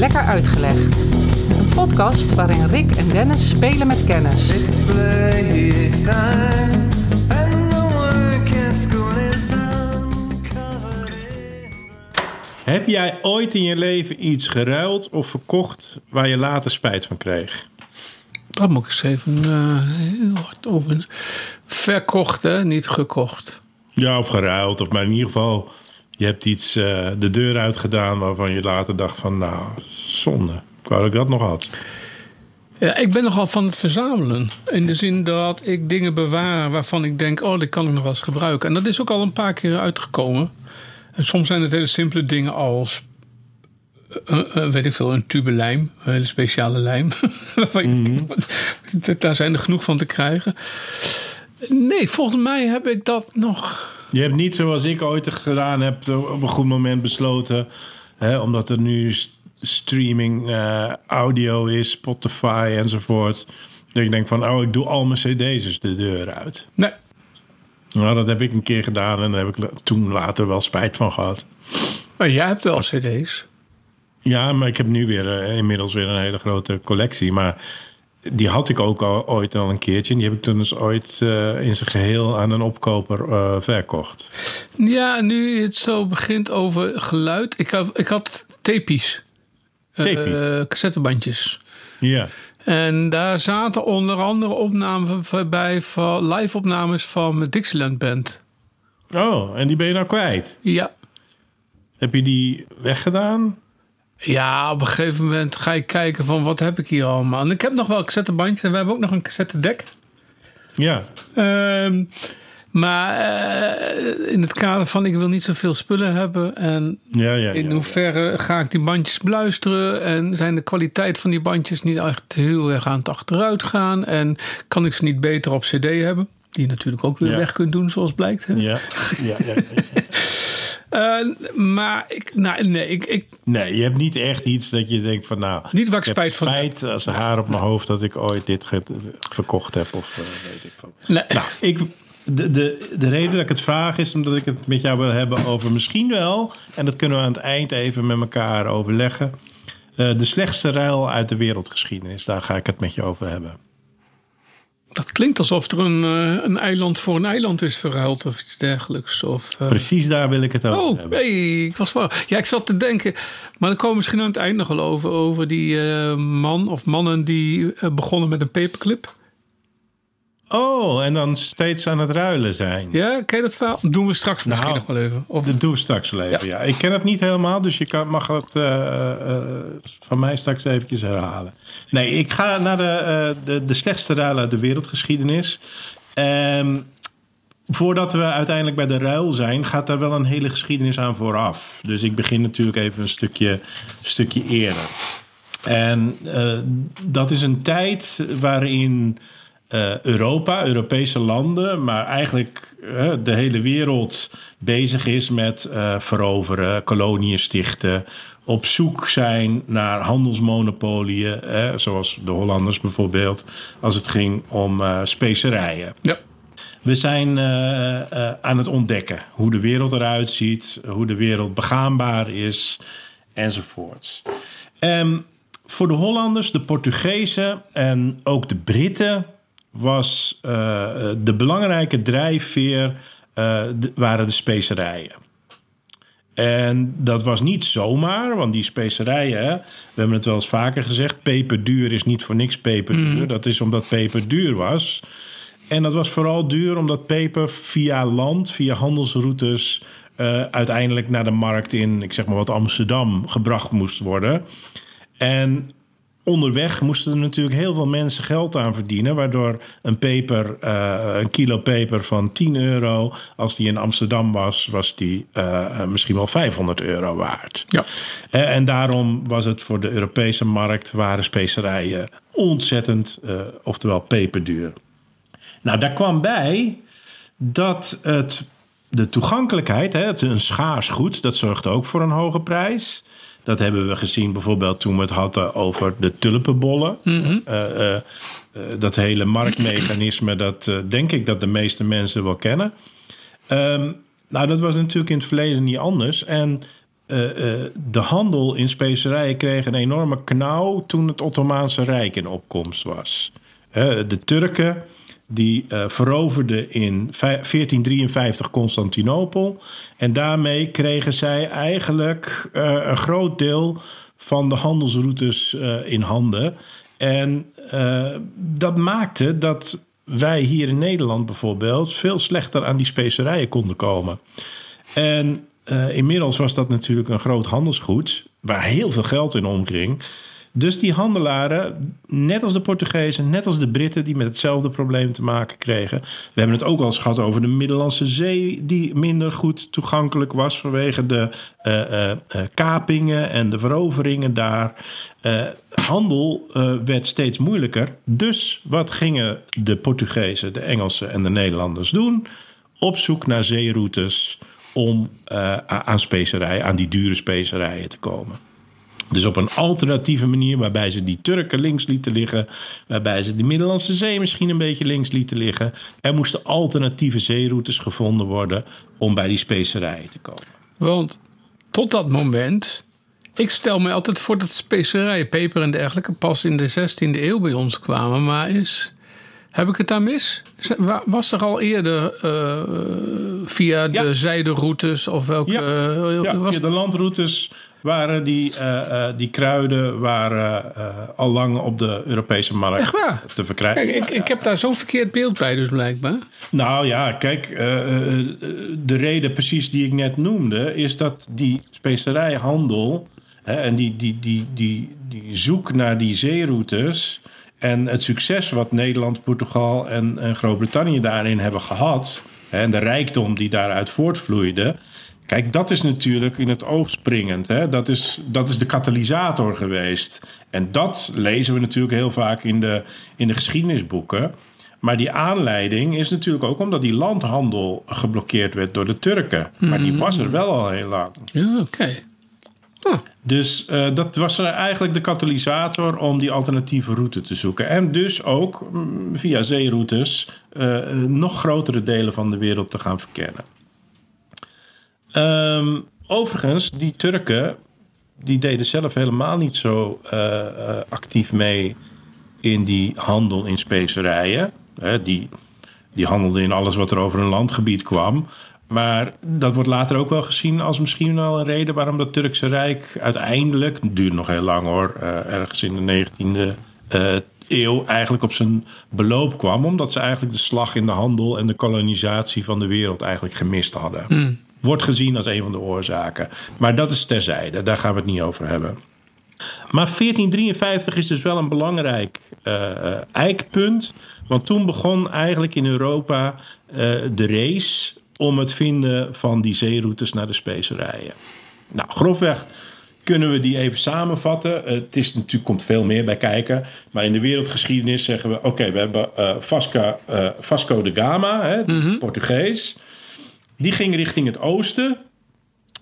Lekker Uitgelegd. Een podcast waarin Rick en Dennis spelen met kennis. Heb jij ooit in je leven iets geruild of verkocht waar je later spijt van kreeg? Daar moet ik eens even eh, heel hard over. Verkocht, hè? Niet gekocht. Ja, of geruild, of maar in ieder geval, je hebt iets eh, de deur uitgedaan waarvan je later dacht van, nou, zonde. Ik wou dat ik dat nog had. Ja, ik ben nogal van het verzamelen. In de zin dat ik dingen bewaar waarvan ik denk... oh, dit kan ik nog wel eens gebruiken. En dat is ook al een paar keer uitgekomen. En soms zijn het hele simpele dingen als... eh, eh, weet ik veel, een tube lijm. Een hele speciale lijm. Denk, Daar zijn er genoeg van te krijgen. Nee, volgens mij heb ik dat nog... Je hebt niet zoals ik ooit gedaan heb, op een goed moment besloten, hè, omdat er nu st- streaming eh, audio is, Spotify enzovoort. Dat ik denk van, oh, ik doe al mijn cd's dus de deur uit. Nee, Nou, dat heb ik een keer gedaan en daar heb ik toen later wel spijt van gehad. maar jij hebt wel cd's. Ja, maar ik heb nu weer eh, inmiddels weer een hele grote collectie. Maar die had ik ook al, ooit al een keertje. En die heb ik toen dus ooit eh, in zijn geheel aan een opkoper eh, verkocht. Ja, nu het zo begint over geluid. Ik had, ik had tapies. Eh, cassettebandjes. Ja. En daar zaten onder andere opnamen bij van live opnames van mijn Dixieland Band. Oh, en die ben je nou kwijt. Ja. Heb je die weggedaan? Ja, op een gegeven moment ga ik kijken van wat heb ik hier allemaal. En ik heb nog wel cassettebandjes en we hebben ook nog een cassettedek. Ja. Ehm, maar eh, in het kader van ik wil niet zoveel spullen hebben. En Ja, ja, in ja. hoeverre ga ik die bandjes beluisteren? En zijn de kwaliteit van die bandjes niet echt heel erg aan het achteruit gaan? En kan ik ze niet beter op cd hebben? Die je natuurlijk ook weer weg kunt doen, zoals blijkt. Hè? Ja, ja, ja, Eh, maar ik, nou, nee, ik, ik, Nee, je hebt niet echt iets dat je denkt van nou... Niet waar ik spijt van spijt als haar op mijn hoofd dat ik ooit dit verkocht heb of eh, weet ik wat. nee. Nou, ik, de, de, de reden dat ik het vraag is omdat ik het met jou wil hebben over misschien wel... en dat kunnen we aan het eind even met elkaar overleggen... eh, de slechtste ruil uit de wereldgeschiedenis. Daar ga ik het met je over hebben. Dat klinkt alsof er een, eh, een eiland voor een eiland is verruild of iets dergelijks. Of, eh, Precies daar wil ik het over Oh, hebben. hey, ik was wel. Ja, ik zat te denken. Maar dan komen we misschien aan het eind nog wel over. Over die eh, man of mannen die begonnen met een paperclip. Oh, en dan steeds aan het ruilen zijn. Ja, ken je dat verhaal? Doen we straks misschien Nou, nog wel even. Of, Dat doe ik straks wel even, ja. Ik ken het niet helemaal, dus je kan, mag het eh, eh, van mij straks eventjes herhalen. Nee, ik ga naar de, eh, de, de slechtste ruil uit de wereldgeschiedenis. Ehm, voordat we uiteindelijk bij de ruil zijn, gaat daar wel een hele geschiedenis aan vooraf. Dus ik begin natuurlijk even een stukje, stukje eerder. En eh, dat is een tijd waarin eh, Europa, Europese landen, maar eigenlijk de hele wereld bezig is met eh, veroveren, koloniën stichten, op zoek zijn naar handelsmonopolieën, zoals de Hollanders bijvoorbeeld, als het ging om eh, specerijen. ja. We zijn aan het ontdekken hoe de wereld eruit ziet, hoe de wereld begaanbaar is, enzovoorts. Ehm, voor de Hollanders, de Portugezen en ook de Britten was eh, de belangrijke drijfveer eh, de- waren de specerijen. En dat was niet zomaar, want die specerijen, we hebben het wel eens vaker gezegd, peperduur is niet voor niks peperduur. Dat is omdat peper duur was. En dat was vooral duur omdat peper via land, via handelsroutes, eh, uiteindelijk naar de markt in, ik zeg maar wat Amsterdam, gebracht moest worden. En onderweg moesten er natuurlijk heel veel mensen geld aan verdienen, waardoor een peper, eh, een kilo peper van 10 euro, als die in Amsterdam was, was die eh, misschien wel 500 euro waard. Ja. Eh, En daarom was het voor de Europese markt, waren specerijen ontzettend, oftewel peperduur. Nou, daar kwam bij dat het, de toegankelijkheid, hè, het is een schaars goed, dat zorgt ook voor een hoge prijs. Dat hebben we gezien bijvoorbeeld toen we het hadden over de tulpenbollen. Eh, eh, eh, dat hele marktmechanisme, dat denk ik dat de meeste mensen wel kennen. Ehm, nou, dat was natuurlijk in het verleden niet anders. En de handel in specerijen kreeg een enorme knauw toen het Ottomaanse Rijk in opkomst was. De Turken die eh, veroverden in vij- 1453 Constantinopel. En daarmee kregen zij eigenlijk eh, een groot deel van de handelsroutes eh, in handen. En dat maakte dat wij hier in Nederland bijvoorbeeld veel slechter aan die specerijen konden komen. En inmiddels was dat natuurlijk een groot handelsgoed waar heel veel geld in omging. Dus die handelaren, net als de Portugezen, net als de Britten, die met hetzelfde probleem te maken kregen. We hebben het ook al eens gehad over de Middellandse Zee, die minder goed toegankelijk was vanwege de eh, eh, eh, kapingen en de veroveringen daar. Handel werd steeds moeilijker. Dus wat gingen de Portugezen, de Engelsen en de Nederlanders doen? Op zoek naar zeeroutes om aan specerijen, aan die dure specerijen te komen. Dus op een alternatieve manier, waarbij ze die Turken links lieten liggen, waarbij ze de Middellandse Zee misschien een beetje links lieten liggen. Er moesten alternatieve zeeroutes gevonden worden om bij die specerijen te komen. Want tot dat moment. Ik stel me altijd voor dat specerijen, peper en dergelijke pas in de 16e eeuw bij ons kwamen. Maar is. Heb ik het daar mis? Was er al eerder eh, via de Ja. zijderoutes of welke. Ja. eh, Ja, was, via de landroutes waren die, eh, eh, die kruiden waren, eh, al lang op de Europese markt Echt waar? te verkrijgen. Kijk, ik, ik heb daar zo'n verkeerd beeld bij, dus blijkbaar. Nou ja, kijk, de reden precies die ik net noemde, is dat die specerijhandel hè, en die, die, die, die, die zoek naar die zeeroutes en het succes wat Nederland, Portugal en, en Groot-Brittannië daarin hebben gehad hè, en de rijkdom die daaruit voortvloeide. Kijk, dat is natuurlijk in het oog springend. Hè? Dat, is, dat is de katalysator geweest. En dat lezen we natuurlijk heel vaak in de, in de geschiedenisboeken. Maar die aanleiding is natuurlijk ook omdat die landhandel geblokkeerd werd door de Turken. Maar die was er wel al heel lang. Ja, oké. Dus eh, dat was er eigenlijk de katalysator om die alternatieve route te zoeken. En dus ook mm, via zeeroutes eh, eh, nog grotere delen van de wereld te gaan verkennen. Ehm, overigens, die Turken die deden zelf helemaal niet zo eh, eh, actief mee in die handel in specerijen. Die, die handelden in alles wat er over een landgebied kwam. Maar dat wordt later ook wel gezien als misschien wel een reden waarom dat Turkse Rijk uiteindelijk, het nog heel lang hoor, eh, ergens in de 19e eh, eeuw eigenlijk op zijn beloop kwam. Omdat ze eigenlijk de slag in de handel en de kolonisatie van de wereld eigenlijk gemist hadden. Wordt gezien als een van de oorzaken. Maar dat is terzijde, daar gaan we het niet over hebben. Maar 1453 is dus wel een belangrijk eh, eh, eikpunt. Want toen begon eigenlijk in Europa eh, de race om het vinden van die zeeroutes naar de specerijen. Nou, grofweg kunnen we die even samenvatten. Het is natuurlijk komt veel meer bij kijken. Maar in de wereldgeschiedenis zeggen we: oké, we hebben eh, Vasco de Gama, hè, Portugees. Die ging richting het oosten.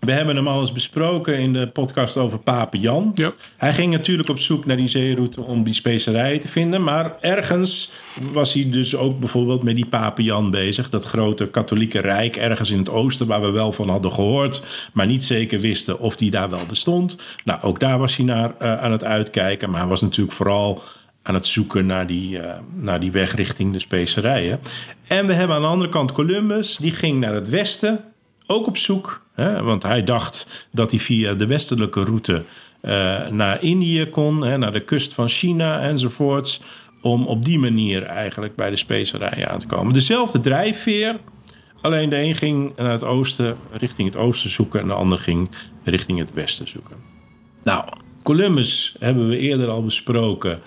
We hebben hem al eens besproken in de podcast over Pape Jan. Ja. Hij ging natuurlijk op zoek naar die zeeroute om die specerijen te vinden. Maar ergens was hij dus ook bijvoorbeeld met die Pape Jan bezig. Dat grote katholieke rijk ergens in het oosten waar we wel van hadden gehoord. Maar niet zeker wisten of die daar wel bestond. Nou, ook daar was hij naar eh, aan het uitkijken. Maar hij was natuurlijk vooral aan het zoeken naar die, eh, naar die weg richting de specerijen. En we hebben aan de andere kant Columbus. Die ging naar het westen ook op zoek. Hè, want hij dacht dat hij via de westelijke route eh, naar Indië kon, hè, naar de kust van China enzovoorts. Om op die manier eigenlijk bij de specerijen aan te komen. Dezelfde drijfveer, alleen de een ging naar het oosten, richting het oosten zoeken, en de ander ging richting het westen zoeken. Nou, Columbus hebben we eerder al besproken.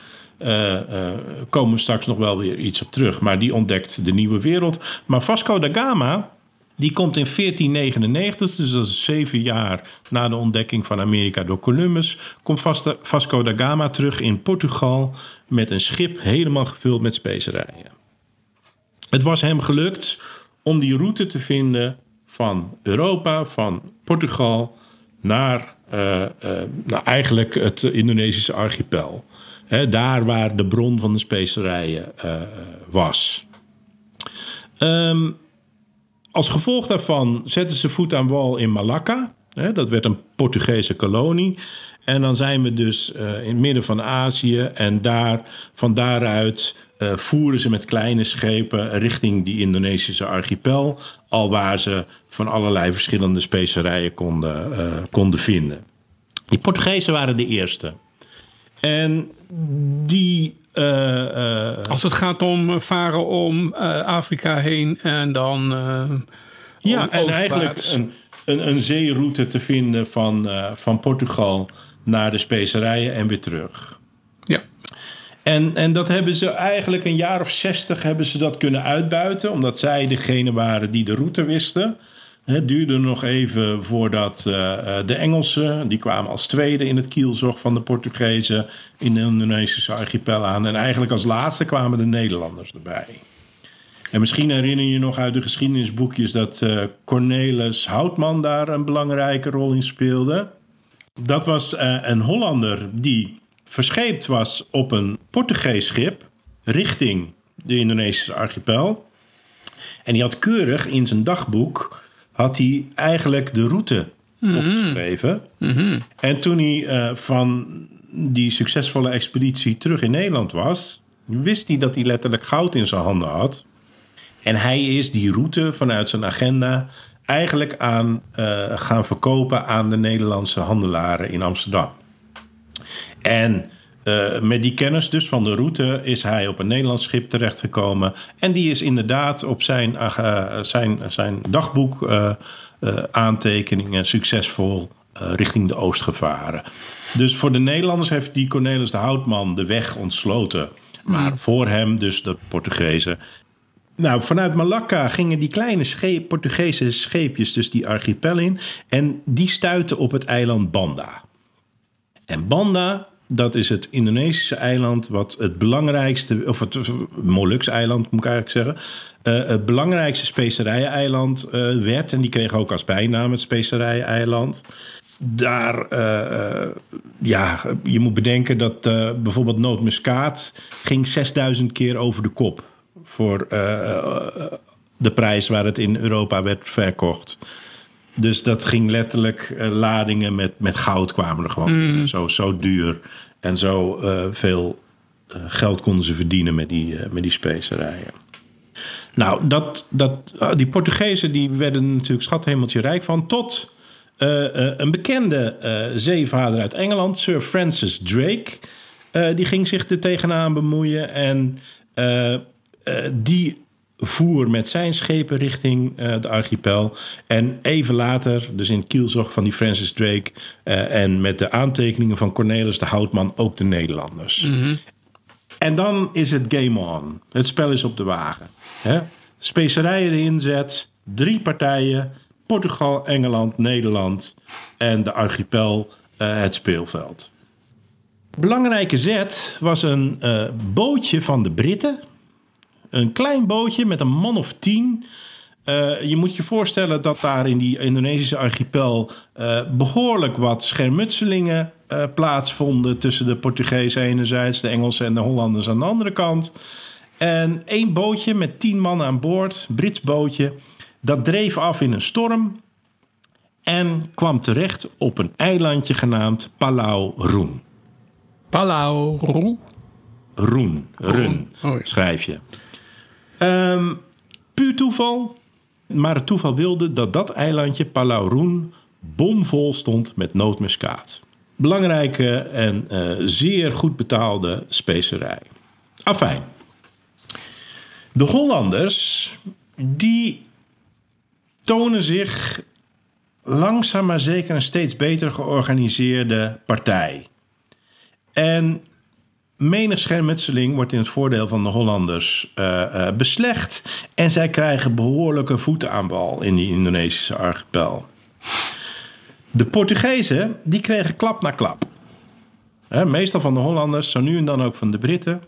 Eh, komen we straks nog wel weer iets op terug. Maar die ontdekt de nieuwe wereld. Maar Vasco da Gama, die komt in 1499, dus dat is zeven jaar na de ontdekking van Amerika door Columbus. Komt Vasco da Gama terug in Portugal met een schip helemaal gevuld met specerijen. Het was hem gelukt om die route te vinden van Europa, van Portugal naar, eh, eh, nou, eigenlijk het Indonesische archipel. Daar waar de bron van de specerijen eh, was. Ehm, als gevolg daarvan zetten ze voet aan wal in Malakka. Hè, dat werd een Portugese kolonie. En dan zijn we dus eh, in het midden van Azië. En daar, van daaruit eh, voeren ze met kleine schepen richting die Indonesische archipel. Al waar ze van allerlei verschillende specerijen konden, konden vinden. Die Portugezen waren de eerste. En die. eh, eh, Als het gaat om eh, varen om Afrika heen en dan. Ja, en eigenlijk een, een, een zeeroute te vinden van, van Portugal naar de specerijen en weer terug. Ja. En, en dat hebben ze eigenlijk een jaar of zestig hebben ze dat kunnen uitbuiten, omdat zij degene waren die de route wisten. Het duurde nog even voordat eh, eh, de Engelsen, die kwamen als tweede in het kielzog van de Portugezen in de Indonesische archipel aan. En eigenlijk als laatste kwamen de Nederlanders erbij. En misschien herinner je je nog uit de geschiedenisboekjes dat eh, Cornelis Houtman daar een belangrijke rol in speelde. Dat was een Hollander die verscheept was op een Portugees schip richting de Indonesische archipel. En die had keurig in zijn dagboek had hij eigenlijk de route opgeschreven. En toen hij eh, van die succesvolle expeditie terug in Nederland was, wist hij dat hij letterlijk goud in zijn handen had. En hij is die route vanuit zijn agenda eigenlijk aan eh, gaan verkopen aan de Nederlandse handelaren in Amsterdam. En eh, met die kennis dus van de route is hij op een Nederlands schip terechtgekomen. En die is inderdaad op zijn, eh, zijn, zijn dagboek eh, aantekeningen succesvol richting de oost gevaren. Dus voor de Nederlanders heeft die Cornelis de Houtman de weg ontsloten. Maar voor hem dus de Portugezen. Nou, vanuit Malakka gingen die kleine scheep, Portugese scheepjes dus die archipel in. En die stuitten op het eiland Banda. En Banda, dat is het Indonesische eiland wat het belangrijkste, of het Molukse-eiland moet ik eigenlijk zeggen, eh, het belangrijkste specerijen-eiland eh, werd. En die kreeg ook als bijnaam het specerijen-eiland. Daar, eh, ja, je moet bedenken dat bijvoorbeeld nootmuskaat ging 6000 keer over de kop voor de prijs waar het in Europa werd verkocht. Dus dat ging letterlijk, eh, ladingen met, met goud kwamen er gewoon. Zo, zo duur en zo eh, veel eh, geld konden ze verdienen met die, met die specerijen. Nou, dat, dat, die Portugezen die werden natuurlijk schathemeltje rijk van. Tot een bekende zeevader uit Engeland, Sir Francis Drake. die ging zich er tegenaan bemoeien. En die voer met zijn schepen richting eh, de archipel. En even later, dus in het kielzog van die Francis Drake... eh, en met de aantekeningen van Cornelis de Houtman ook de Nederlanders. En dan is het game on. Het spel is op de wagen. Hè? Specerijen erin zet, drie partijen... Portugal, Engeland, Nederland en de archipel eh, het speelveld. Belangrijke zet was een bootje van de Britten. Een klein bootje met een man of tien. Eh, je moet je voorstellen dat daar in die Indonesische archipel eh, behoorlijk wat schermutselingen eh, plaatsvonden tussen de Portugezen enerzijds, de Engelsen en de Hollanders aan de andere kant. En één bootje met tien man aan boord, Brits bootje, dat dreef af in een storm en kwam terecht op een eilandje genaamd Palau Roen. Palau, Roe. Roen, Run, Oh, ja. schrijf je. Ehm, puur toeval, maar het toeval wilde dat dat eilandje Palau Roen bomvol stond met nootmuskaat. Belangrijke en eh, zeer goed betaalde specerij. Afijn. De Hollanders, die tonen zich langzaam maar zeker een steeds beter georganiseerde partij. En menig schermutseling wordt in het voordeel van de Hollanders eh, eh, beslecht. En zij krijgen behoorlijke voeten aan bal in die Indonesische archipel. De Portugezen, die kregen klap na klap. Meestal van de Hollanders, zo nu en dan ook van de Britten.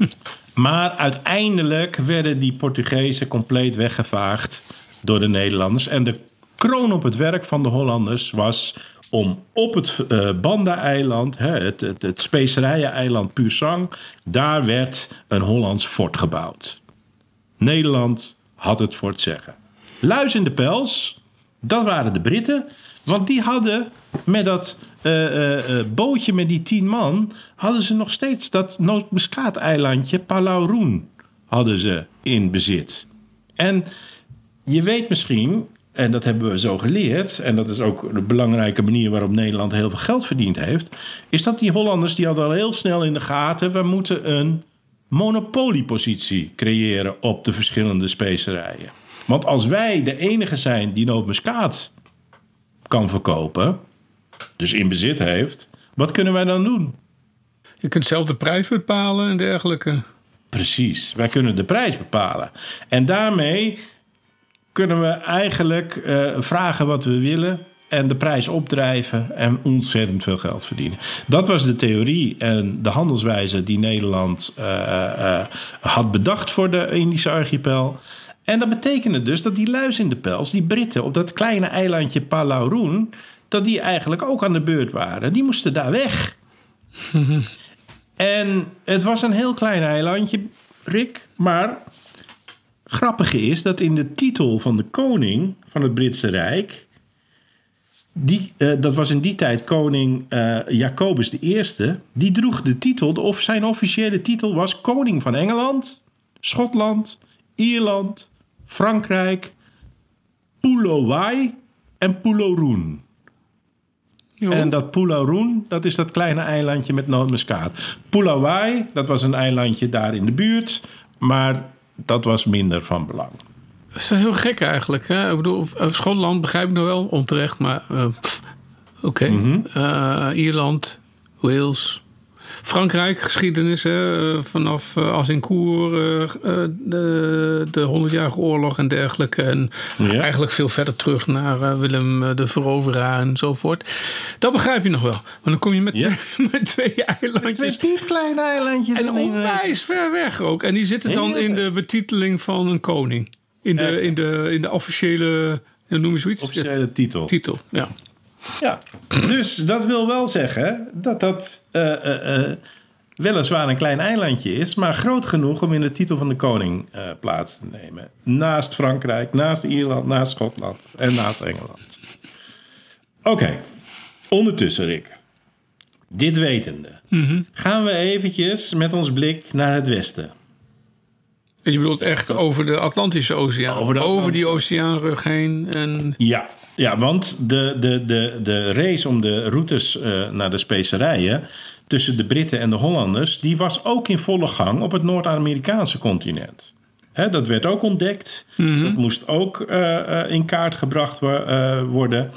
maar uiteindelijk werden die Portugezen compleet weggevaagd door de Nederlanders. En de kroon op het werk van de Hollanders was om op het eh, Banda-eiland, het, het, het specerijen-eiland Pusang, daar werd een Hollands fort gebouwd. Nederland had het voor zeggen. Luis in de pels, dat waren de Britten. Want die hadden met dat eh, eh, bootje met die tien man... hadden ze nog steeds dat nootmuskaateilandje Palauroen hadden ze in bezit. En je weet misschien, en dat hebben we zo geleerd... en dat is ook de belangrijke manier waarop Nederland heel veel geld verdiend heeft... is dat die Hollanders die hadden al heel snel in de gaten... we moeten een monopoliepositie creëren op de verschillende specerijen. Want als wij de enige zijn die nootmuskaat kan verkopen... dus in bezit heeft, wat kunnen wij dan doen? Je kunt zelf de prijs bepalen en dergelijke. Precies, wij kunnen de prijs bepalen. En daarmee kunnen we eigenlijk eh, vragen wat we willen en de prijs opdrijven en ontzettend veel geld verdienen. Dat was de theorie en de handelswijze die Nederland eh, eh, had bedacht voor de Indische archipel. En dat betekende dus dat die luis in de pels, die Britten op dat kleine eilandje Palauroen, dat die eigenlijk ook aan de beurt waren. Die moesten daar weg. En het was een heel klein eilandje, Rick. Maar grappige is dat in de titel van de koning van het Britse Rijk. Die, eh, dat was in die tijd koning eh, Jacobus I. Die droeg de titel, of zijn officiële titel was koning van Engeland, Schotland, Ierland, Frankrijk, Pulowai en Puloroen. En dat Pulauroen, dat is dat kleine eilandje met nootmuskaat. Pulawai, dat was een eilandje daar in de buurt. Maar dat was minder van belang. Dat is heel gek eigenlijk. Hè? Ik bedoel, eh, Schotland begrijp ik nog wel, onterecht, maar eh, oké. Eh, Ierland, Wales. Frankrijk, geschiedenis, hè, eh, vanaf uh, Azincourt, eh, eh, de, de 100-jarige oorlog en dergelijke. En Ja. eigenlijk veel verder terug naar eh, Willem eh, de Veroveraar enzovoort. Dat begrijp je nog wel. Maar dan kom je met, Ja. met twee eilandjes. Twee piepkleine eilandjes. En onwijs ver weg ook. En die zitten dan in de betiteling van een koning. In de, in de, in de officiële, ja, noem je zoiets? Officiële titel. Titel, ja. Ja, dus dat wil wel zeggen dat dat eh, eh, eh, weliswaar een klein eilandje is, maar groot genoeg om in de titel van de koning plaats te nemen. Naast Frankrijk, naast Ierland, naast Schotland en naast Engeland. Oké, ondertussen Rick. Dit wetende, gaan we eventjes met ons blik naar het westen. En je bedoelt echt over de Atlantische Oceaan. Over de over die oceaanrug heen. En Ja, ja want de, de, de, de race om de routes eh, naar de specerijen tussen de Britten en de Hollanders, die was ook in volle gang op het Noord-Amerikaanse continent. Hè, dat werd ook ontdekt. Dat moest ook eh, eh, in kaart gebracht wo- worden.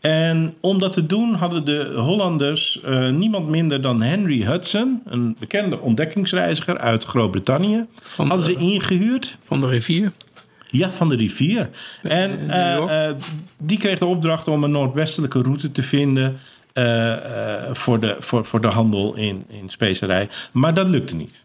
En om dat te doen hadden de Hollanders niemand minder dan Henry Hudson, een bekende ontdekkingsreiziger uit Groot-Brittannië, hadden ze ingehuurd. van de rivier. Ja, van de rivier. En eh, eh, die kreeg de opdracht om een noordwestelijke route te vinden eh, voor, de, voor, voor de handel in, in specerij. Maar dat lukte niet.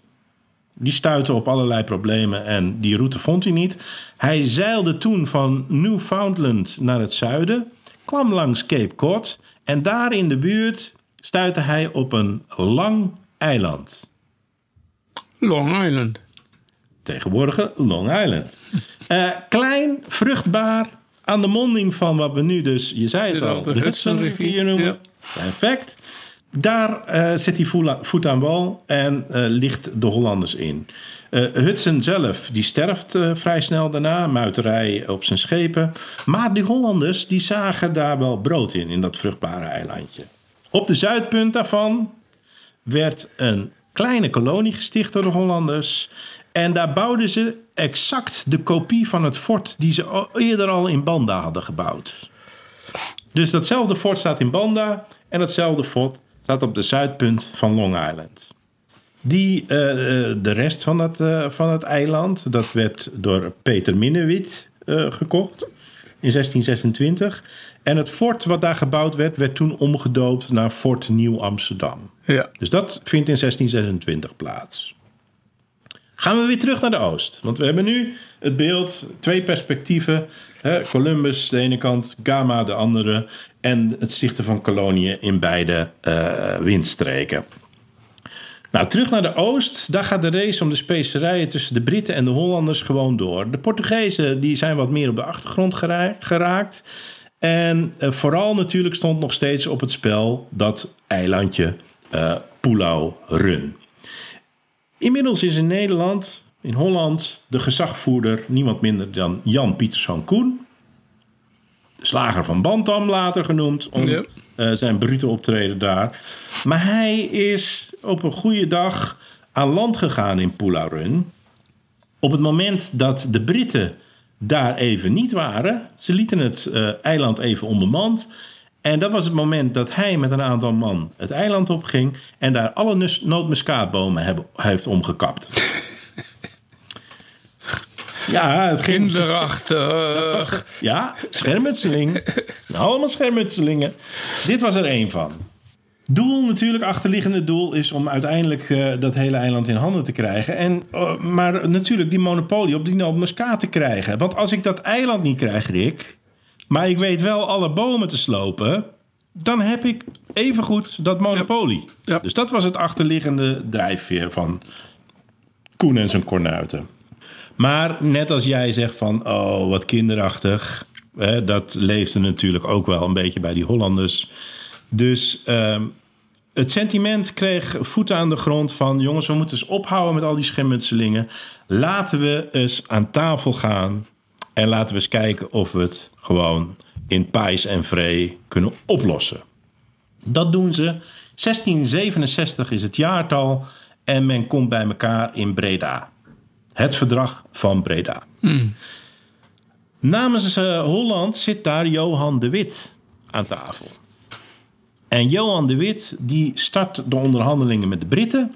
Die stuitte op allerlei problemen en die route vond hij niet. Hij zeilde toen van Newfoundland naar het zuiden, kwam langs Cape Cod en daar in de buurt stuitte hij op een lang eiland. Long Island. Tegenwoordige Long Island. Eh, klein, vruchtbaar, aan de monding van wat we nu dus, je zei het De al, de Hudson Hudson-rivier rivier, noemen. ja. Perfect. Daar eh, hij voela- voet aan wal en eh, ligt de Hollanders in. Eh, Hudson zelf, die sterft vrij snel daarna, muiterij op zijn schepen. Maar die Hollanders, die zagen daar wel brood in, in dat vruchtbare eilandje. Op de zuidpunt daarvan werd een kleine kolonie gesticht door de Hollanders. En daar bouwden ze exact de kopie van het fort die ze eerder al in Banda hadden gebouwd. Dus datzelfde fort staat in Banda en datzelfde fort staat op de zuidpunt van Long Island. Die, eh, eh, de rest van het, eh, van het eiland, dat werd door Peter Minnewit gekocht in 1626. En het fort wat daar gebouwd werd, werd toen omgedoopt naar Fort Nieuw Amsterdam. Ja. Dus dat vindt in 1626 plaats. Gaan we weer terug naar de oost. Want we hebben nu het beeld, twee perspectieven. Hè, Columbus de ene kant, Gama de andere. En het stichten van koloniën in beide eh, windstreken. Nou, terug naar de oost. Daar gaat de race om de specerijen tussen de Britten en de Hollanders gewoon door. De Portugezen die zijn wat meer op de achtergrond gera- geraakt. En eh, vooral natuurlijk stond nog steeds op het spel dat eilandje eh Pulau Run. Inmiddels is in Nederland, in Holland, de gezagvoerder niemand minder dan Jan Pieterszoon Koen. De slager van Bantam later genoemd om Ja. eh, zijn brute optreden daar. Maar hij is op een goede dag aan land gegaan in Pulau Run. Op het moment dat de Britten daar even niet waren, ze lieten het eh, eiland even onbemand. En dat was het moment dat hij met een aantal man het eiland opging en daar alle nootmuskaatbomen heeft omgekapt. ja, het ging. Kinderachtig. Ja, schermutseling. Allemaal schermutselingen. Dit was er één van. Doel natuurlijk, achterliggende doel is om uiteindelijk eh, dat hele eiland in handen te krijgen. En, eh, maar natuurlijk die monopolie op die nootmuskaat te krijgen. Want als ik dat eiland niet krijg, Rick, maar ik weet wel alle bomen te slopen, dan heb ik evengoed dat monopolie. Ja. Dus dat was het achterliggende drijfveer van Koen en zijn kornuiten. Maar net als jij zegt van, oh, wat kinderachtig. Hè, dat leefde natuurlijk ook wel een beetje bij die Hollanders. Dus ehm, het sentiment kreeg voeten aan de grond van... jongens, we moeten eens ophouden met al die schermutselingen. Laten we eens aan tafel gaan... en laten we eens kijken of we het gewoon in pais en vree kunnen oplossen. Dat doen ze. 1667 is het jaartal en men komt bij elkaar in Breda. Het verdrag van Breda. Namens eh, Holland zit daar Johan de Wit aan tafel. En Johan de Wit die start de onderhandelingen met de Britten.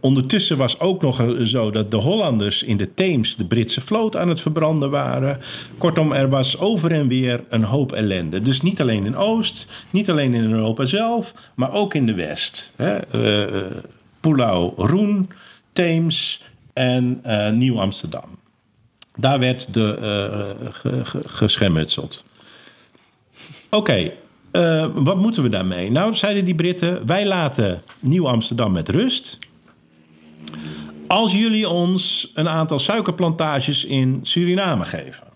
Ondertussen was ook nog zo dat de Hollanders in de Theems de Britse vloot aan het verbranden waren. Kortom, er was over en weer een hoop ellende. Dus niet alleen in Oost, niet alleen in Europa zelf, maar ook in de West. Hè? Eh, Pulau Roen, Theems en eh, Nieuw-Amsterdam. Daar werd de, ge-. Oké, wat moeten we daarmee? Nou, zeiden die Britten, wij laten Nieuw-Amsterdam met rust. Als jullie ons een aantal suikerplantages in Suriname geven.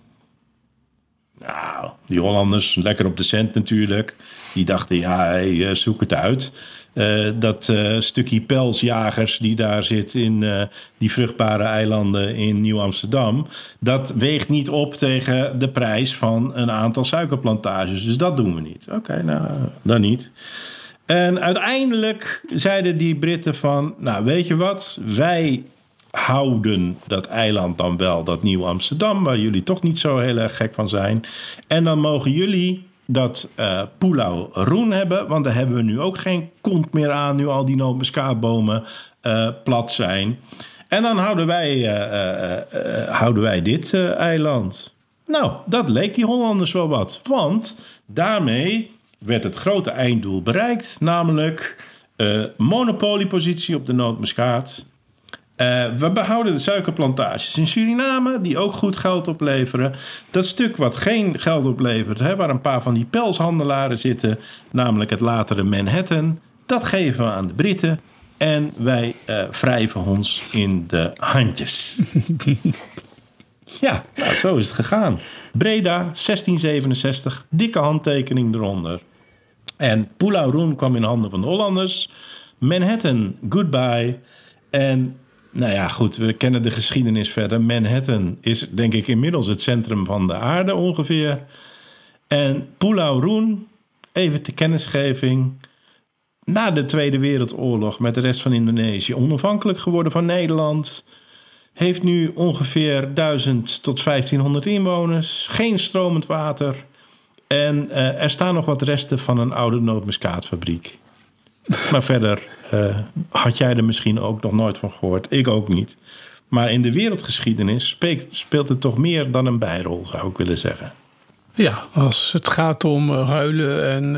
Nou, die Hollanders, lekker op de cent natuurlijk. Die dachten, ja, eh, zoek het uit. Eh, dat eh, stukje pelsjagers die daar zit in die vruchtbare eilanden in Nieuw-Amsterdam... dat weegt niet op tegen de prijs van een aantal suikerplantages. Dus dat doen we niet. Oké, nou, dan niet. En uiteindelijk zeiden die Britten van... nou, weet je wat, wij houden dat eiland dan wel, dat Nieuw-Amsterdam... waar jullie toch niet zo heel erg gek van zijn. En dan mogen jullie dat eh Pulau Roen hebben... want daar hebben we nu ook geen kont meer aan... nu al die nootmuskaatbomen eh plat zijn. En dan houden wij, eh, houden wij dit eiland. Nou, dat leek die Hollanders wel wat. Want daarmee werd het grote einddoel bereikt, namelijk eh, monopoliepositie op de nootmuskaat. Eh, we behouden de suikerplantages in Suriname, die ook goed geld opleveren. Dat stuk wat geen geld oplevert, hè, waar een paar van die pelshandelaren zitten, namelijk het latere Manhattan, dat geven we aan de Britten. En wij eh, wrijven ons in de handjes. Ja, nou, zo is het gegaan. Breda, 1667, dikke handtekening eronder. En Pulau Roen kwam in handen van de Hollanders. Manhattan, goodbye. En nou ja, goed, we kennen de geschiedenis verder. Manhattan is denk ik inmiddels het centrum van de aarde ongeveer. En Pulau Roen, even ter kennisgeving. Na de Tweede Wereldoorlog met de rest van Indonesië onafhankelijk geworden van Nederland. Heeft nu ongeveer 1000 tot 1500 inwoners. Geen stromend water. En eh, er staan nog wat resten van een oude nootmuskaatfabriek. Maar verder eh, had jij er misschien ook nog nooit van gehoord. Ik ook niet. Maar in de wereldgeschiedenis speelt, het toch meer dan een bijrol, zou ik willen zeggen. Ja, als het gaat om eh, ruilen en,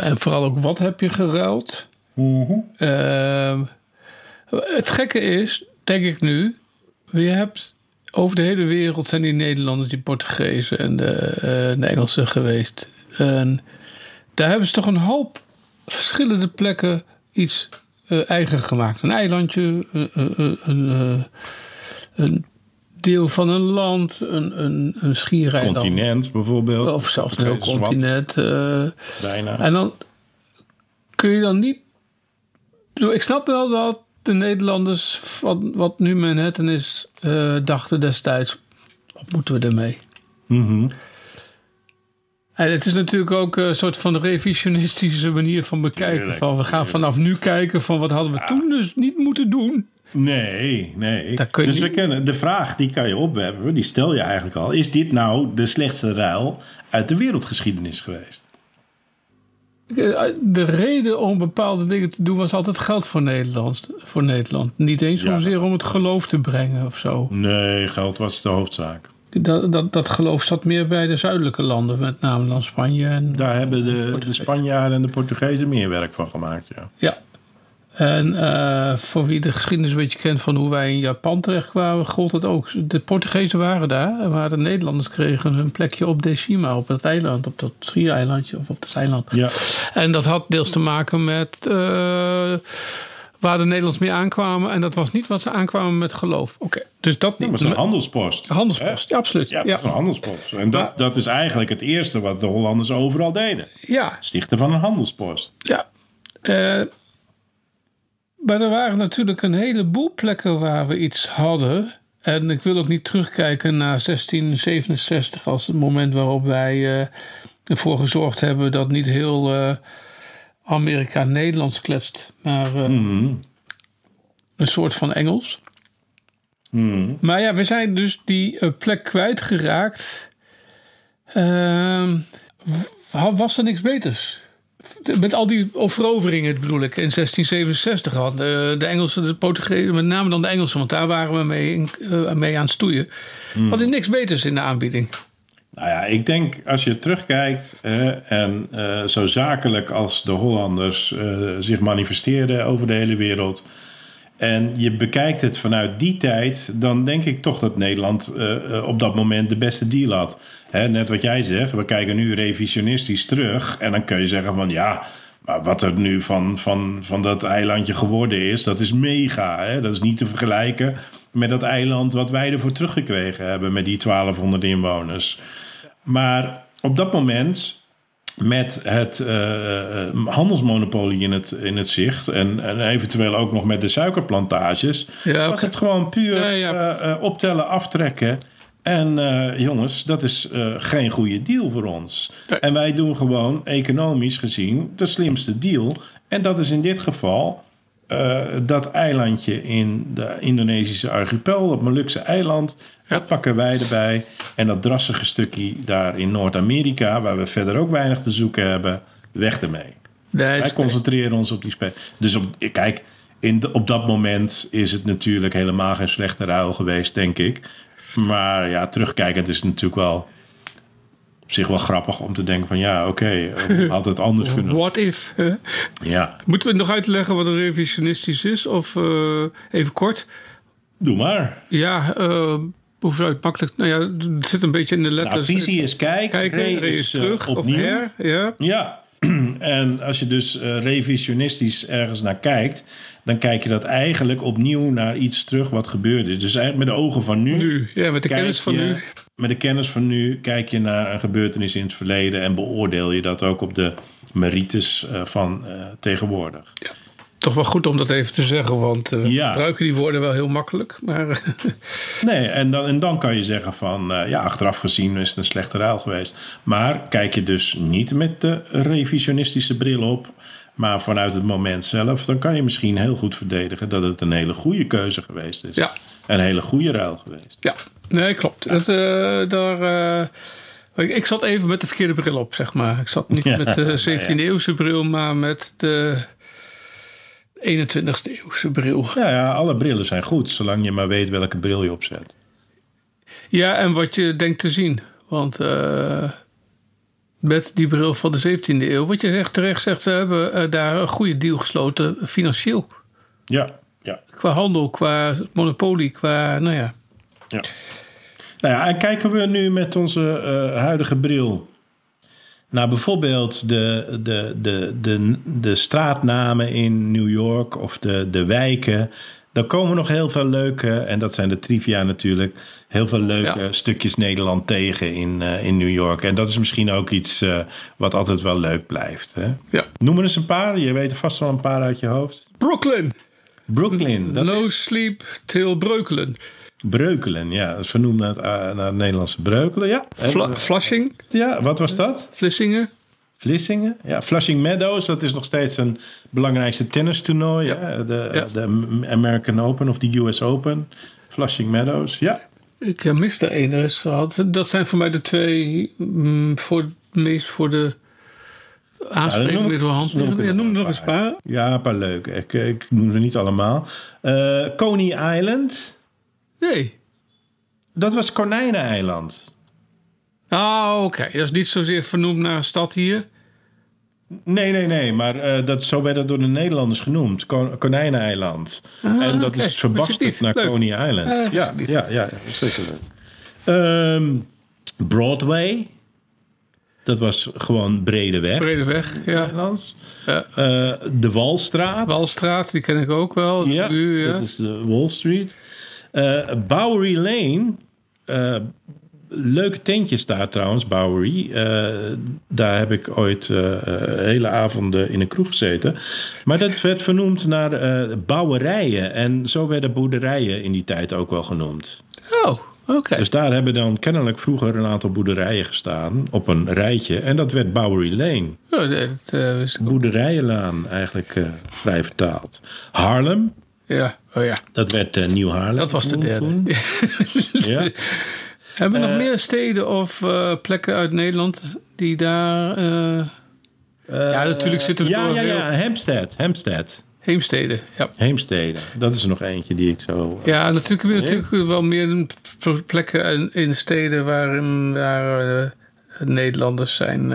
en vooral ook wat heb je geruild. Eh, het gekke is, denk ik nu, je hebt over de hele wereld zijn die Nederlanders, die Portugezen en de, eh, de Engelsen geweest. En daar hebben ze toch een hoop verschillende plekken iets eh, eigen gemaakt. Een eilandje, een, een, een, eh, een deel van een land, een, een, een schiereiland. Continent bijvoorbeeld. Of zelfs een heel continent. eh, Bijna. en dan kun je dan niet. Ik snap wel dat de Nederlanders, van wat nu Manhattan is, eh, dachten destijds: wat moeten we ermee? Mhm. En het is natuurlijk ook een soort van revisionistische manier van bekijken. Van we gaan vanaf nu kijken van wat hadden we toen dus niet moeten doen. Nee, nee. Dus we kunnen, de vraag die kan je opwerpen, die stel je eigenlijk al. Is dit nou de slechtste ruil uit de wereldgeschiedenis geweest? De reden om bepaalde dingen te doen was altijd geld voor Nederland. Voor Nederland. Niet eens Ja. zozeer om het geloof te brengen of zo. Nee, geld was de hoofdzaak. Dat, dat, dat geloof zat meer bij de zuidelijke landen, met name dan Spanje. En, Daar hebben de, de Spanjaarden en de Portugezen meer werk van gemaakt. Ja. ja. En eh, voor wie de geschiedenis een beetje kent van hoe wij in Japan terechtkwamen, gold het ook. De Portugezen waren daar, maar de Nederlanders kregen hun plekje op Deshima, op het eiland, op dat schiereilandje of op het eiland. Ja. En dat had deels te maken met eh, waar de Nederlanders mee aankwamen. En dat was niet wat ze aankwamen met geloof. Oké, dus dat Dat niet. was een handelspost. Handelspost, ja, absoluut. Ja, Ja, dat was een handelspost. En dat, dat is eigenlijk het eerste wat de Hollanders overal deden. ja, Stichten van een handelspost. ja. Eh, maar er waren natuurlijk een heleboel plekken waar we iets hadden. En ik wil ook niet terugkijken naar 1667 als het moment waarop wij eh, ervoor gezorgd hebben dat niet heel eh, Amerika Nederlands kletst, maar eh, Mhm. een soort van Engels. Mhm. Maar ja, we zijn dus die plek kwijtgeraakt. Ehm, wa- was er niks beters? Met al die overoveringen bedoel ik. In 1667 had de, de Engelsen, de Portugezen, met name dan de Engelsen, want daar waren we mee, in- eh, mee aan het stoeien. Hadden niks beters in de aanbieding. Nou ja, ik denk als je terugkijkt hè, en eh, zo zakelijk als de Hollanders eh, zich manifesteerden over de hele wereld. En je bekijkt het vanuit die tijd, dan denk ik toch dat Nederland eh, eh, op dat moment de beste deal had. Hè, net wat jij zegt, we kijken nu revisionistisch terug. En dan kun je zeggen van ja, maar wat er nu van, van, van dat eilandje geworden is, dat is mega. Hè? Dat is niet te vergelijken met dat eiland wat wij ervoor teruggekregen hebben met die 1200 inwoners. Maar op dat moment, met het eh, eh, handelsmonopolie in het, in het zicht... En, en eventueel ook nog met de suikerplantages... Ja, was het gewoon puur Ja, ja. eh, eh, optellen, aftrekken... En eh, jongens, dat is eh, geen goede deal voor ons. En wij doen gewoon economisch gezien de slimste deal. En dat is in dit geval eh, dat eilandje in de Indonesische archipel, dat Molukse eiland. Dat pakken wij erbij. En dat drassige stukje daar in Noord-Amerika, waar we verder ook weinig te zoeken hebben, weg ermee. Nee, Wij concentreren ons op die spel. Dus op, kijk, in de- op dat moment is het natuurlijk helemaal geen slechte ruil geweest, denk ik. Maar ja, terugkijkend is het natuurlijk wel op zich wel grappig om te denken van ja, oké, eh, had het anders kunnen. what if? hè? Ja, Moeten we nog uitleggen wat een revisionistisch is? Of eh, even kort? doe maar. Ja, eh het makkelijk... Nou ja, het zit een beetje in de Nou, letters. visie is kijk, Kijken, re re is eh, terug of opnieuw. her. Ja. Ja, en als je dus eh, revisionistisch ergens naar kijkt, dan kijk je dat eigenlijk opnieuw naar iets terug wat gebeurd is. Dus eigenlijk met de ogen van nu. Nu, ja, met de kennis van nu. Met de kennis van nu kijk je naar een gebeurtenis in het verleden en beoordeel je dat ook op de merites eh, van tegenwoordig. Toch wel goed om dat even te zeggen, want eh, we Ja. gebruiken die woorden wel heel makkelijk. Maar Nee, en dan, en dan kan je zeggen van eh, ja, achteraf gezien is het een slechte ruil geweest. Maar kijk je dus niet met de revisionistische bril op, maar vanuit het moment zelf, dan kan je misschien heel goed verdedigen dat het een hele goede keuze geweest is. Ja. Een hele goede ruil geweest. ja, nee, klopt. Dat, eh, daar, eh, ik, zat even met de verkeerde bril op, zeg maar. Ik zat niet Ja, met de nou 17e eeuwse bril, maar met de 21e eeuwse bril. Nou ja, alle brillen zijn goed, zolang je maar weet welke bril je opzet. Ja, en wat je denkt te zien. Want eh, met die bril van de 17e eeuw, wat je zegt, terecht zegt, ze hebben eh, daar een goede deal gesloten financieel. Ja, ja. Qua handel, qua monopolie, qua, nou ja. ja. Nou ja, en kijken we nu met onze eh, huidige bril naar bijvoorbeeld de, de, de, de, de straatnamen in New York of de, de wijken. Dan komen nog heel veel leuke, en dat zijn de trivia natuurlijk, heel veel leuke Ja. stukjes Nederland tegen in, eh, in New York. En dat is misschien ook iets eh, wat altijd wel leuk blijft. Hè? Ja. Noem er eens een paar, je weet er vast wel een paar uit je hoofd. Brooklyn. Brooklyn, dat no sleep till Breukelen. Breukelen, ja, dat is vernoemd naar het, eh, naar het Nederlandse Breukelen. Ja. Fla- Flushing. ja, wat was dat? Vlissingen. Vlissingen. Ja, Flushing Meadows, dat is nog steeds een belangrijkste tennistoernooi. Ja. De, Ja. de American Open of de US Open. Flushing Meadows, ja. Ik eh, mis één. Is gehad. Dat zijn voor mij de twee mm, voor meest voor de ik- met Hans. noem Ja, noem nog een eens een paar. Ja, een paar leuke. Ik, ik noem ze niet allemaal. Eh, Coney Island. Nee. Dat was Konijneneiland. Ah, oké. Dat is niet zozeer vernoemd naar een stad hier. Nee, nee, nee. Maar eh, dat, zo werd het door de Nederlanders genoemd. Ko- Konijneneiland. Ah, en dat is verbasterd naar Leuk. Coney Island. Ah, ja, ja, ja, zeker. Ehm, Broadway. Dat was gewoon brede weg. Bredeweg, ja. Nederlands. ja. Eh, de Walstraat. Walstraat, die ken ik ook wel. Ja, ja. dat is de Wall Street. Eh, Bowery Lane. eh, leuke tentjes daar trouwens, Bowery. Eh, daar heb ik ooit hele avonden in een kroeg gezeten. Maar dat werd vernoemd naar bouwerijen. En zo werden boerderijen in die tijd ook wel genoemd. Oh, oké. Dus daar hebben dan kennelijk vroeger een aantal boerderijen gestaan op een rijtje. En dat werd Bowery Lane. Oh, dat. Boerderijenlaan eigenlijk vrij vertaald. Harlem, Ja, oh ja. dat werd eh, Nieuw Haarlem. Dat was de derde. Ja. Hebben we nog Eh, meer steden of eh, plekken uit Nederland die daar... ja, natuurlijk zitten we Ja, door ja, ja. Hampstead. Hampstead. Heemsteden, ja. Heemstede. Dat is er nog eentje die ik zo... Ja, natuurlijk heb je natuurlijk wel meer plekken in, steden waarin daar Nederlanders zijn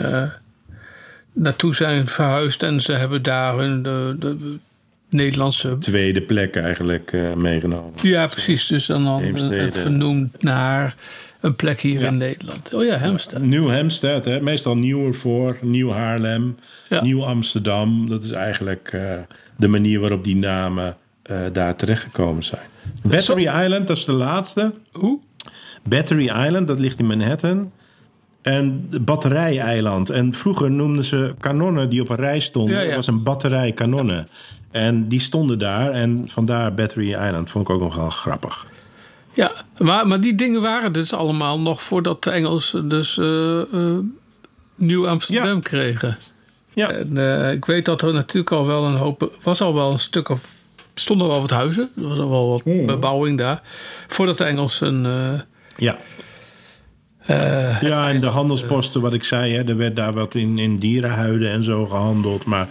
naartoe zijn verhuisd en ze hebben daar hun de, de Nederlandse. tweede plek eigenlijk eh, meegenomen. Ja, precies. Dus dan, dan Heemstede. eh, vernoemd naar een plek hier Ja. in Nederland. Oh ja, Hemstad. Nieuw Hampstead, hè? meestal Nieuw voor, Nieuw Haarlem, Ja. Nieuw Amsterdam. Dat is eigenlijk eh, de manier waarop die namen eh, daar terechtgekomen zijn. Battery Island, dat is de laatste. Hoe? Battery Island, dat ligt in Manhattan. En Batterij-eiland. En vroeger noemden ze kanonnen die op een rij stonden. Ja, ja. Dat was een batterij kanonnen. En die stonden daar. En vandaar Battery Island. Vond ik ook nog wel grappig. Ja, maar, maar die dingen waren dus allemaal nog voordat de Engelsen dus eh, Nieuw Amsterdam Ja. kregen. Ja, En, eh, ik weet dat er natuurlijk al wel een hoop, was al wel een stuk of, stonden wel wat huizen, er was al wel wat Hmm. bebouwing daar, voordat de Engelsen. ja. eh, ja, en de handelsposten, wat ik zei. Hè, er werd daar wat in, in dierenhuiden en zo gehandeld. Maar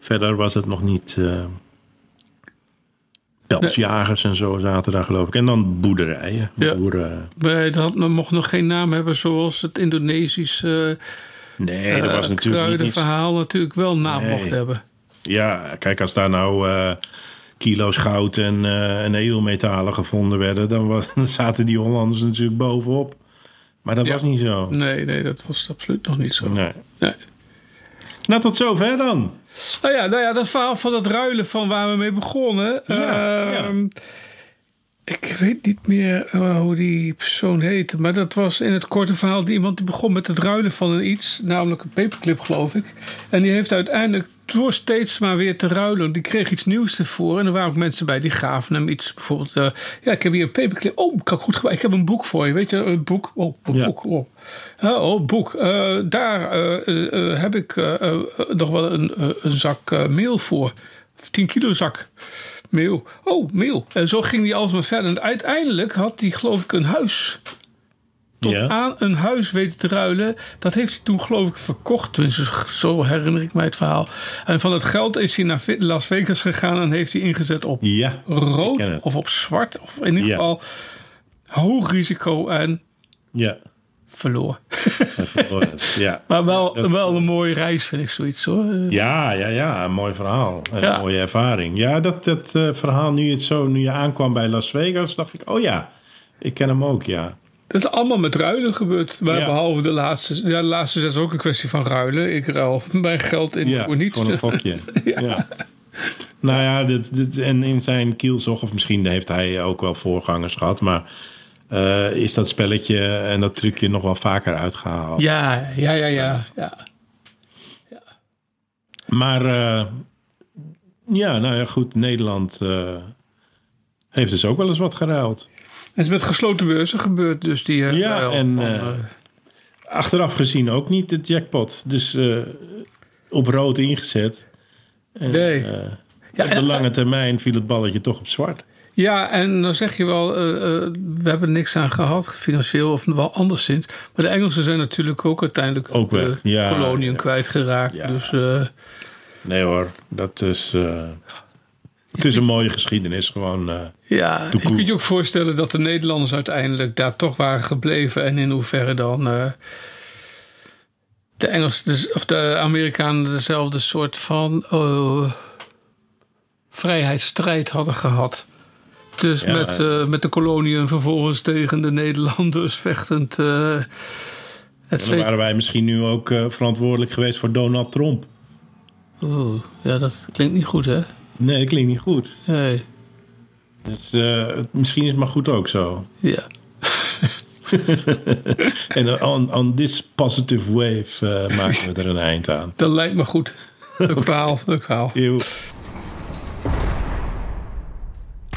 verder was het nog niet... eh Pelsjagers en zo zaten daar geloof ik. En dan boerderijen. Ja. Boeren. maar dat mocht nog geen naam hebben zoals het Indonesische Nee, uh, dat was natuurlijk niet... iets- verhaal natuurlijk wel naam Nee. mocht hebben. Ja, kijk, als daar nou eh, kilo's goud en, eh, en edelmetalen gevonden werden, dan, was, dan zaten die Hollanders natuurlijk bovenop. Maar dat Ja. was niet zo. Nee, nee, dat was absoluut nog niet zo. Nee. Nee. Nou, tot zover dan. Nou ja, nou ja, dat verhaal van het ruilen van waar we mee begonnen. Ja, Ehm, Ik weet niet meer eh, hoe die persoon heette. Maar dat was in het korte verhaal die iemand die begon met het ruilen van iets. Namelijk een paperclip, geloof ik. En die heeft uiteindelijk door steeds maar weer te ruilen. Die kreeg iets nieuws ervoor. En er waren ook mensen bij die gaven hem iets. Bijvoorbeeld, eh, ja, ik heb hier een paperclip. Oh, kan ik goed gebruiken. Ik heb een boek voor je. Weet je, een boek. Oh, een Ja. boek. Oh. Oh, boek. Uh, daar uh, uh, heb ik nog wel een, een zak meel voor. 10 kilo zak meel. Oh, meel. En zo ging hij alsmaar verder. En uiteindelijk had hij, geloof ik, een huis. Tot Ja. aan een huis weten te ruilen. Dat heeft hij toen, geloof ik, verkocht. Tenminste, zo herinner ik mij het verhaal. En van het geld is hij naar Las Vegas gegaan en heeft hij ingezet op Ja, rood of op zwart. Of in ieder Ja. geval hoog risico en ja. Verloor. Ja. Maar wel, wel een mooie reis, vind ik zoiets hoor. Ja, ja, ja, een mooi verhaal. Een Ja. mooie ervaring. Ja, dat, dat eh, verhaal, nu het zo, nu je aankwam bij Las Vegas, dacht ik, oh ja, ik ken hem ook, ja. Dat is allemaal met ruilen gebeurd. Maar Ja. behalve de laatste. Ja, de laatste is ook een kwestie van ruilen. Ik ruil mijn geld in ja voor niets. Voor een gokje. ja. Nou ja, dit, dit, en in zijn kielzog, of misschien heeft hij ook wel voorgangers gehad, maar eh, is dat spelletje en dat trucje nog wel vaker uitgehaald. Ja, ja, ja, ja. ja. Maar eh, ja, nou ja, goed, Nederland eh, heeft dus ook wel eens wat geruild. Het is met gesloten beurzen gebeurd, dus die... Ja, ruil en, van, Achteraf gezien ook niet de jackpot. Dus op rood ingezet. En, Nee. Ja, op de en- lange termijn viel het balletje toch op zwart. Ja, en dan zeg je wel, eh, eh, we hebben niks aan gehad, financieel of wel anderszins. Maar de Engelsen zijn natuurlijk ook uiteindelijk Ook weg, de ja, koloniën ja. kwijtgeraakt. Ja. Dus eh, Nee hoor, dat is... eh, het is een mooie geschiedenis gewoon. eh. ja, je kunt je ook voorstellen dat de Nederlanders uiteindelijk daar toch waren gebleven. En in hoeverre dan eh, de Engelsen dus- of de Amerikanen dezelfde soort van vrijheidsstrijd hadden gehad. Dus Ja, met, eh, met de koloniën vervolgens tegen de Nederlanders vechtend. et En dan waren wij misschien nu ook eh, verantwoordelijk geweest voor Donald Trump. Oeh, ja, dat klinkt niet goed, hè? Nee, dat klinkt niet goed. Nee. Dus, misschien is het maar goed ook zo. Ja. En on, on this positive wave maken we er een eind aan. Dat lijkt me goed. Leuk verhaal, leuk verhaal. Eeuw.